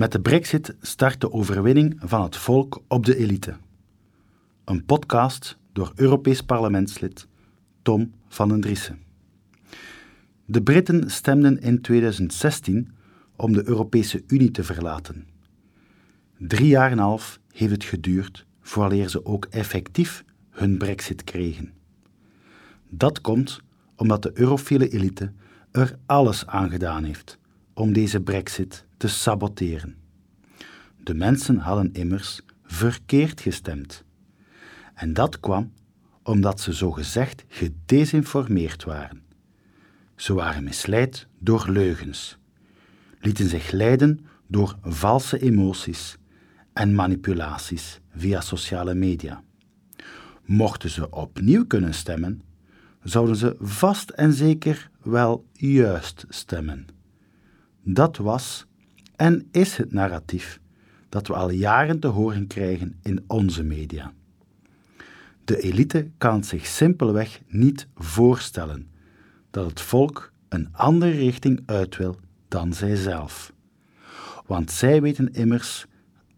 Met de Brexit start de overwinning van het volk op de elite. Een podcast door Europees parlementslid Tom van den Driessen. De Britten stemden in 2016 om de Europese Unie te verlaten. Drie jaar en een half heeft het geduurd vooraleer ze ook effectief hun brexit kregen. Dat komt omdat de eurofiele elite er alles aan gedaan heeft om deze brexit te saboteren. De mensen hadden immers verkeerd gestemd. En dat kwam omdat ze zogezegd gedesinformeerd waren. Ze waren misleid door leugens, lieten zich leiden door valse emoties en manipulaties via sociale media. Mochten ze opnieuw kunnen stemmen, zouden ze vast en zeker wel juist stemmen. Dat was en is het narratief dat we al jaren te horen krijgen in onze media. De elite kan zich simpelweg niet voorstellen dat het volk een andere richting uit wil dan zijzelf. Want zij weten immers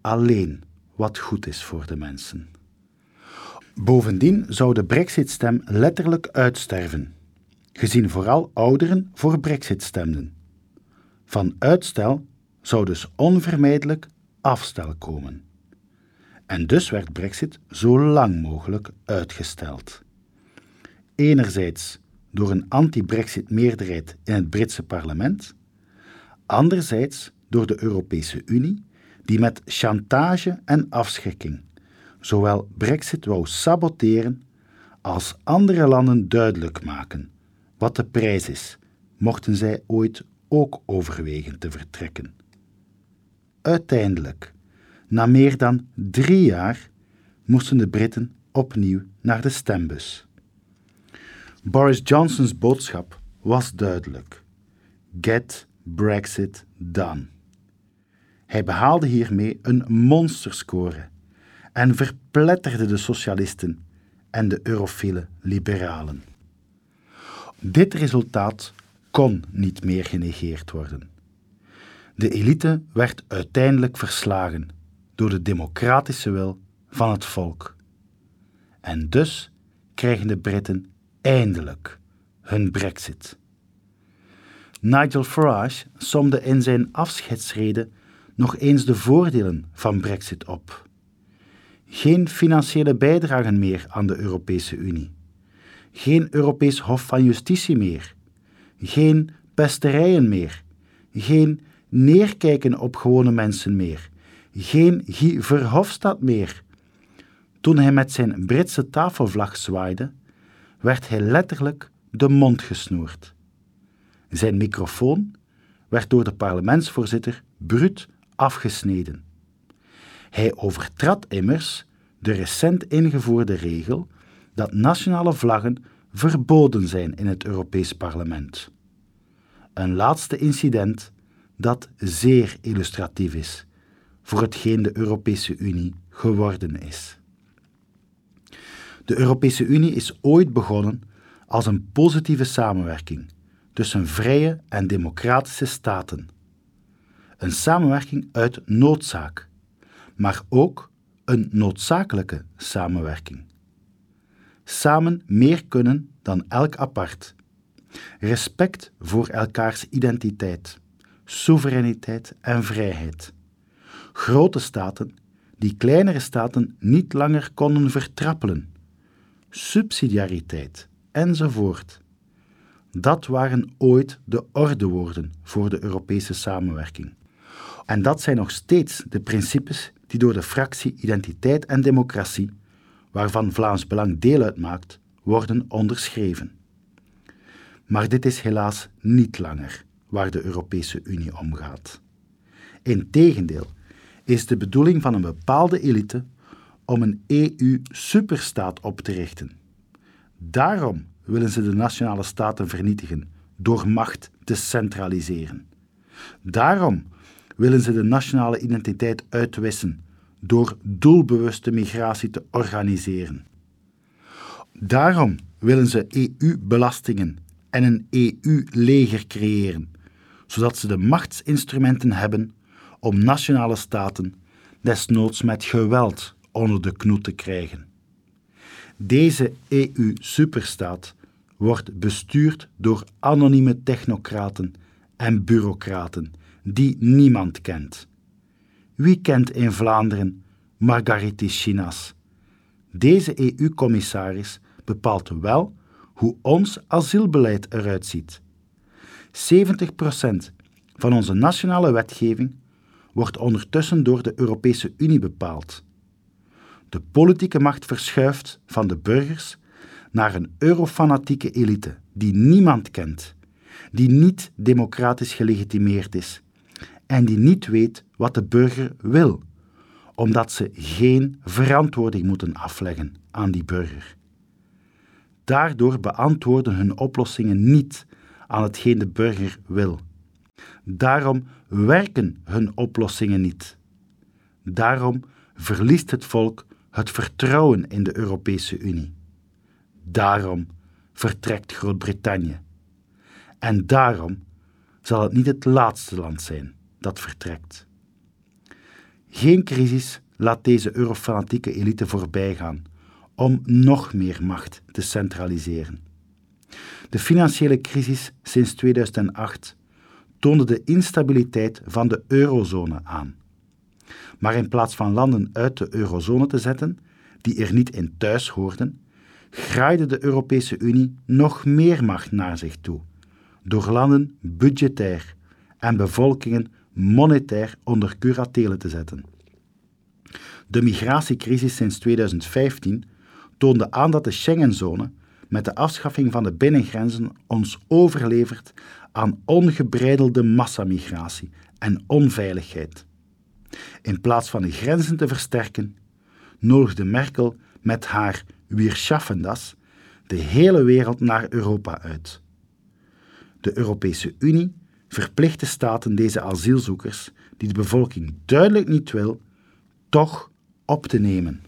alleen wat goed is voor de mensen. Bovendien zou de Brexit-stem letterlijk uitsterven, gezien vooral ouderen voor Brexit stemden. Van uitstel zou dus onvermijdelijk afstel komen. En dus werd Brexit zo lang mogelijk uitgesteld. Enerzijds door een anti-Brexit-meerderheid in het Britse parlement, anderzijds door de Europese Unie, die met chantage en afschrikking zowel Brexit wou saboteren als andere landen duidelijk maken wat de prijs is, mochten zij ooit ook overwegen te vertrekken. Uiteindelijk, na meer dan drie jaar, moesten de Britten opnieuw naar de stembus. Boris Johnson's boodschap was duidelijk: Get Brexit done. Hij behaalde hiermee een monsterscore en verpletterde de socialisten en de eurofiele liberalen. Dit resultaat kon niet meer genegeerd worden. De elite werd uiteindelijk verslagen door de democratische wil van het volk. En dus krijgen de Britten eindelijk hun brexit. Nigel Farage somde in zijn afscheidsrede nog eens de voordelen van brexit op. Geen financiële bijdragen meer aan de Europese Unie. Geen Europees Hof van Justitie meer. Geen pesterijen meer. Geen neerkijken op gewone mensen meer. Geen Guy Verhofstadt meer. Toen hij met zijn Britse tafelvlag zwaaide, werd hij letterlijk de mond gesnoerd. Zijn microfoon werd door de parlementsvoorzitter bruut afgesneden. Hij overtrad immers de recent ingevoerde regel dat nationale vlaggen verboden zijn in het Europees Parlement. Een laatste incident dat zeer illustratief is voor hetgeen de Europese Unie geworden is. De Europese Unie is ooit begonnen als een positieve samenwerking tussen vrije en democratische staten. Een samenwerking uit noodzaak, maar ook een noodzakelijke samenwerking. Samen meer kunnen dan elk apart. Respect voor elkaars identiteit, soevereiniteit en vrijheid. Grote staten die kleinere staten niet langer konden vertrappelen. Subsidiariteit enzovoort. Dat waren ooit de ordewoorden voor de Europese samenwerking. En dat zijn nog steeds de principes die door de fractie Identiteit en Democratie, waarvan Vlaams Belang deel uitmaakt, worden onderschreven. Maar dit is helaas niet langer waar de Europese Unie om gaat. Integendeel is de bedoeling van een bepaalde elite om een EU-superstaat op te richten. Daarom willen ze de nationale staten vernietigen door macht te centraliseren. Daarom willen ze de nationale identiteit uitwissen door doelbewuste migratie te organiseren. Daarom willen ze EU-belastingen en een EU-leger creëren, zodat ze de machtsinstrumenten hebben om nationale staten desnoods met geweld onder de knoet te krijgen. Deze EU-superstaat wordt bestuurd door anonieme technocraten en bureaucraten die niemand kent. Wie kent in Vlaanderen Margarete Chinas? Deze EU-commissaris bepaalt wel hoe ons asielbeleid eruit ziet. 70% van onze nationale wetgeving wordt ondertussen door de Europese Unie bepaald. De politieke macht verschuift van de burgers naar een eurofanatieke elite die niemand kent, die niet democratisch gelegitimeerd is en die niet weet wat de burger wil, omdat ze geen verantwoording moeten afleggen aan die burger. Daardoor beantwoorden hun oplossingen niet aan hetgeen de burger wil. Daarom werken hun oplossingen niet. Daarom verliest het volk het vertrouwen in de Europese Unie. Daarom vertrekt Groot-Brittannië. En daarom zal het niet het laatste land zijn dat vertrekt. Geen crisis laat deze eurofanatieke elite voorbijgaan om nog meer macht te centraliseren. De financiële crisis sinds 2008 toonde de instabiliteit van de eurozone aan. Maar in plaats van landen uit de eurozone te zetten, die er niet in thuis hoorden, graaide de Europese Unie nog meer macht naar zich toe, door landen budgetair en bevolkingen monetair onder curatele te zetten. De migratiecrisis sinds 2015 toonde aan dat de Schengenzone met de afschaffing van de binnengrenzen ons overlevert aan ongebreidelde massamigratie en onveiligheid. In plaats van de grenzen te versterken, nodigde Merkel met haar Wir schaffen das de hele wereld naar Europa uit. De Europese Unie verplicht de staten deze asielzoekers, die de bevolking duidelijk niet wil, toch op te nemen.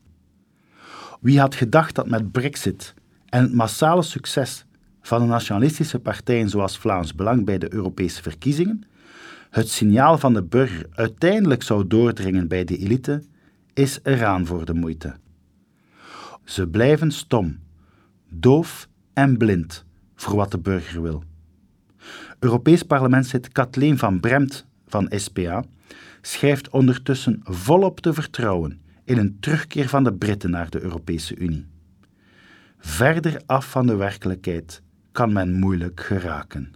Wie had gedacht dat met Brexit en het massale succes van de nationalistische partijen zoals Vlaams Belang bij de Europese verkiezingen het signaal van de burger uiteindelijk zou doordringen bij de elite, is eraan voor de moeite. Ze blijven stom, doof en blind voor wat de burger wil. Europees parlementslid Kathleen van Bremt van SPA schrijft ondertussen volop te vertrouwen in een terugkeer van de Britten naar de Europese Unie. Verder af van de werkelijkheid kan men moeilijk geraken.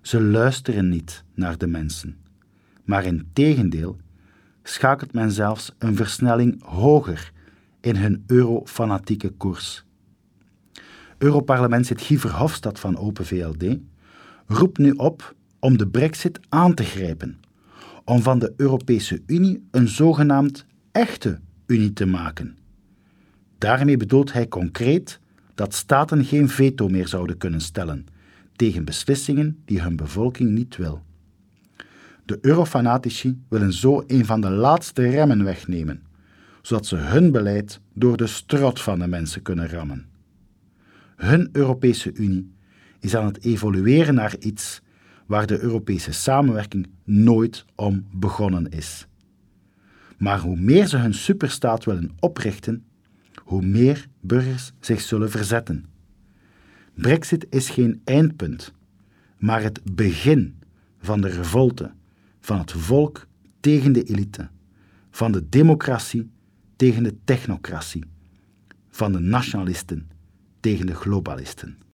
Ze luisteren niet naar de mensen, maar in tegendeel schakelt men zelfs een versnelling hoger in hun eurofanatieke koers. Europarlementslid Guy Verhofstadt van Open VLD roept nu op om de brexit aan te grijpen, om van de Europese Unie een zogenaamd echte Unie te maken. Daarmee bedoelt hij concreet dat staten geen veto meer zouden kunnen stellen tegen beslissingen die hun bevolking niet wil. De eurofanatici willen zo een van de laatste remmen wegnemen, zodat ze hun beleid door de strot van de mensen kunnen rammen. Hun Europese Unie is aan het evolueren naar iets waar de Europese samenwerking nooit om begonnen is. Maar hoe meer ze hun superstaat willen oprichten, hoe meer burgers zich zullen verzetten. Brexit is geen eindpunt, maar het begin van de revolte van het volk tegen de elite, van de democratie tegen de technocratie, van de nationalisten tegen de globalisten.